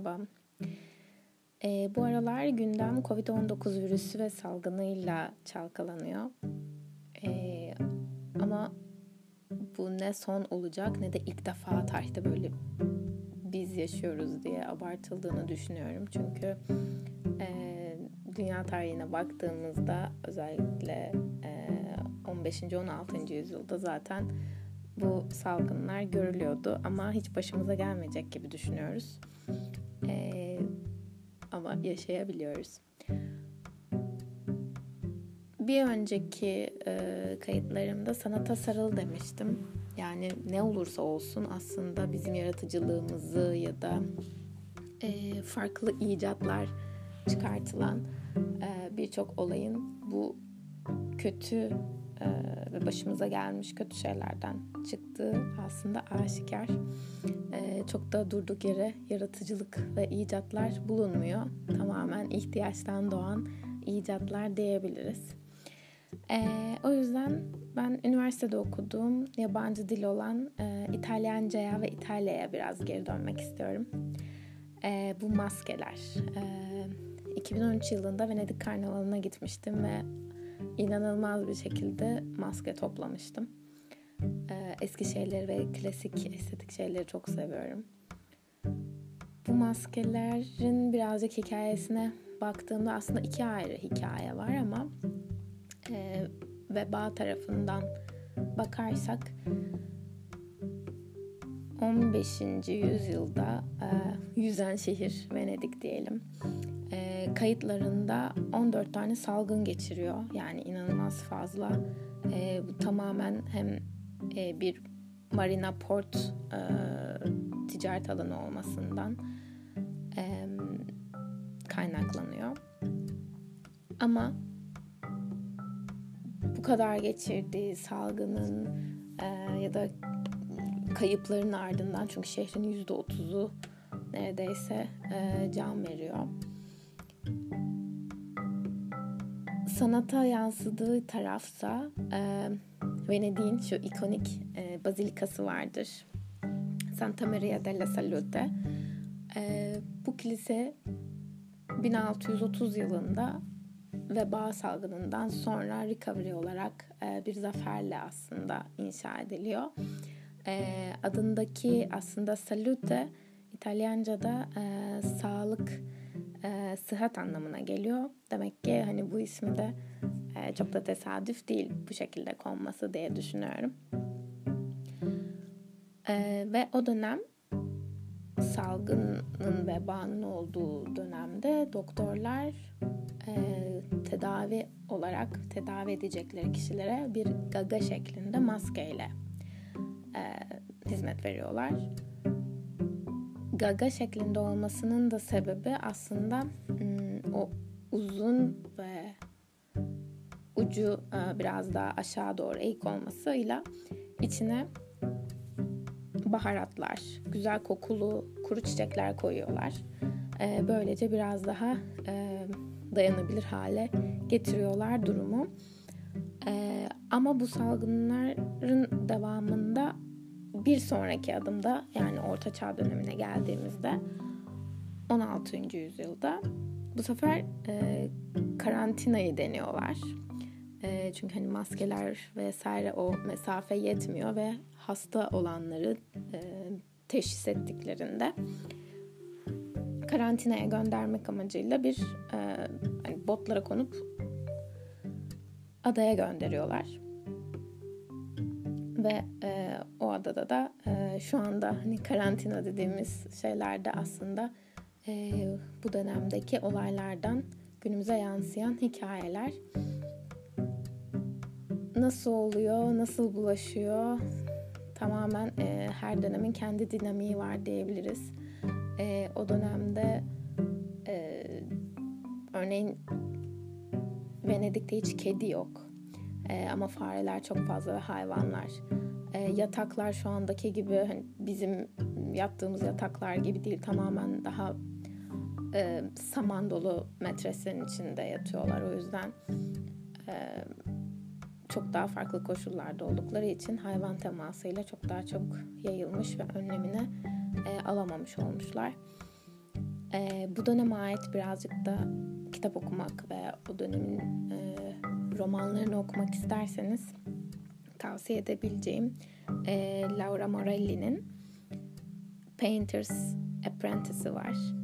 merhaba. Ee, bu aralar gündem Covid-19 virüsü ve salgınıyla çalkalanıyor. Ee, ama bu ne son olacak ne de ilk defa tarihte böyle biz yaşıyoruz diye abartıldığını düşünüyorum. Çünkü e, dünya tarihine baktığımızda özellikle e, 15. 16. yüzyılda zaten bu salgınlar görülüyordu ama hiç başımıza gelmeyecek gibi düşünüyoruz. Ee, ama yaşayabiliyoruz. Bir önceki e, kayıtlarımda sanata sarıl demiştim. Yani ne olursa olsun aslında bizim yaratıcılığımızı ya da e, farklı icatlar çıkartılan e, birçok olayın bu kötü e, ve başımıza gelmiş kötü şeylerden çıktığı aslında aşikar. E, çok da durduk yere yaratıcılık ve icatlar bulunmuyor. Tamamen ihtiyaçtan doğan icatlar diyebiliriz. E, o yüzden ben üniversitede okuduğum yabancı dil olan e, İtalyanca'ya ve İtalya'ya biraz geri dönmek istiyorum. E, bu maskeler. E, 2013 yılında Venedik Karnavalı'na gitmiştim ve inanılmaz bir şekilde maske toplamıştım. Ee, eski şeyleri ve klasik estetik şeyleri çok seviyorum. Bu maskelerin birazcık hikayesine baktığımda aslında iki ayrı hikaye var ama e, veba tarafından bakarsak 15. yüzyılda e, yüzen şehir Venedik diyelim e, kayıtlarında 14 tane salgın geçiriyor. Yani inanılmaz fazla. E, bu tamamen hem e, bir marina port e, ticaret alanı olmasından e, kaynaklanıyor. Ama bu kadar geçirdiği salgının e, ya da kayıpların ardından çünkü şehrin yüzde otuzu neredeyse e, can veriyor sanata yansıdığı tarafsa e, Venedik'in şu ikonik e, bazilikası vardır. Santa Maria della Salute. E, bu kilise 1630 yılında veba salgınından sonra recovery olarak e, bir zaferle aslında inşa ediliyor. E, adındaki aslında salute İtalyanca'da e, sağlık sıhhat anlamına geliyor. Demek ki hani bu ismi de e, çok da tesadüf değil bu şekilde konması diye düşünüyorum. E, ve o dönem salgının vebanın olduğu dönemde doktorlar e, tedavi olarak tedavi edecekleri kişilere bir gaga şeklinde maskeyle e, hizmet veriyorlar gaga şeklinde olmasının da sebebi aslında o uzun ve ucu e, biraz daha aşağı doğru eğik olmasıyla içine baharatlar, güzel kokulu kuru çiçekler koyuyorlar. E, böylece biraz daha e, dayanabilir hale getiriyorlar durumu. Ama bu salgınların devamında bir sonraki adımda yani Orta Çağ dönemine geldiğimizde 16. yüzyılda bu sefer e, karantinayı deniyorlar. E, çünkü hani maskeler vesaire o mesafe yetmiyor ve hasta olanları e, teşhis ettiklerinde karantinaya göndermek amacıyla bir e, hani botlara konup adaya gönderiyorlar ve e, o adada da e, şu anda hani karantina dediğimiz şeylerde aslında e, bu dönemdeki olaylardan günümüze yansıyan hikayeler. Nasıl oluyor, nasıl bulaşıyor? Tamamen e, her dönemin kendi dinamiği var diyebiliriz. E, o dönemde e, örneğin Venedik'te hiç kedi yok e, ama fareler çok fazla ve hayvanlar. E, yataklar şu andaki gibi hani bizim yattığımız yataklar gibi değil. Tamamen daha e, saman dolu metreslerin içinde yatıyorlar. O yüzden e, çok daha farklı koşullarda oldukları için hayvan temasıyla çok daha çok yayılmış ve önlemini e, alamamış olmuşlar. E, bu döneme ait birazcık da kitap okumak ve o dönemin e, romanlarını okumak isterseniz tavsiye edebileceğim e, Laura Morelli'nin Painter's Apprentice'ı var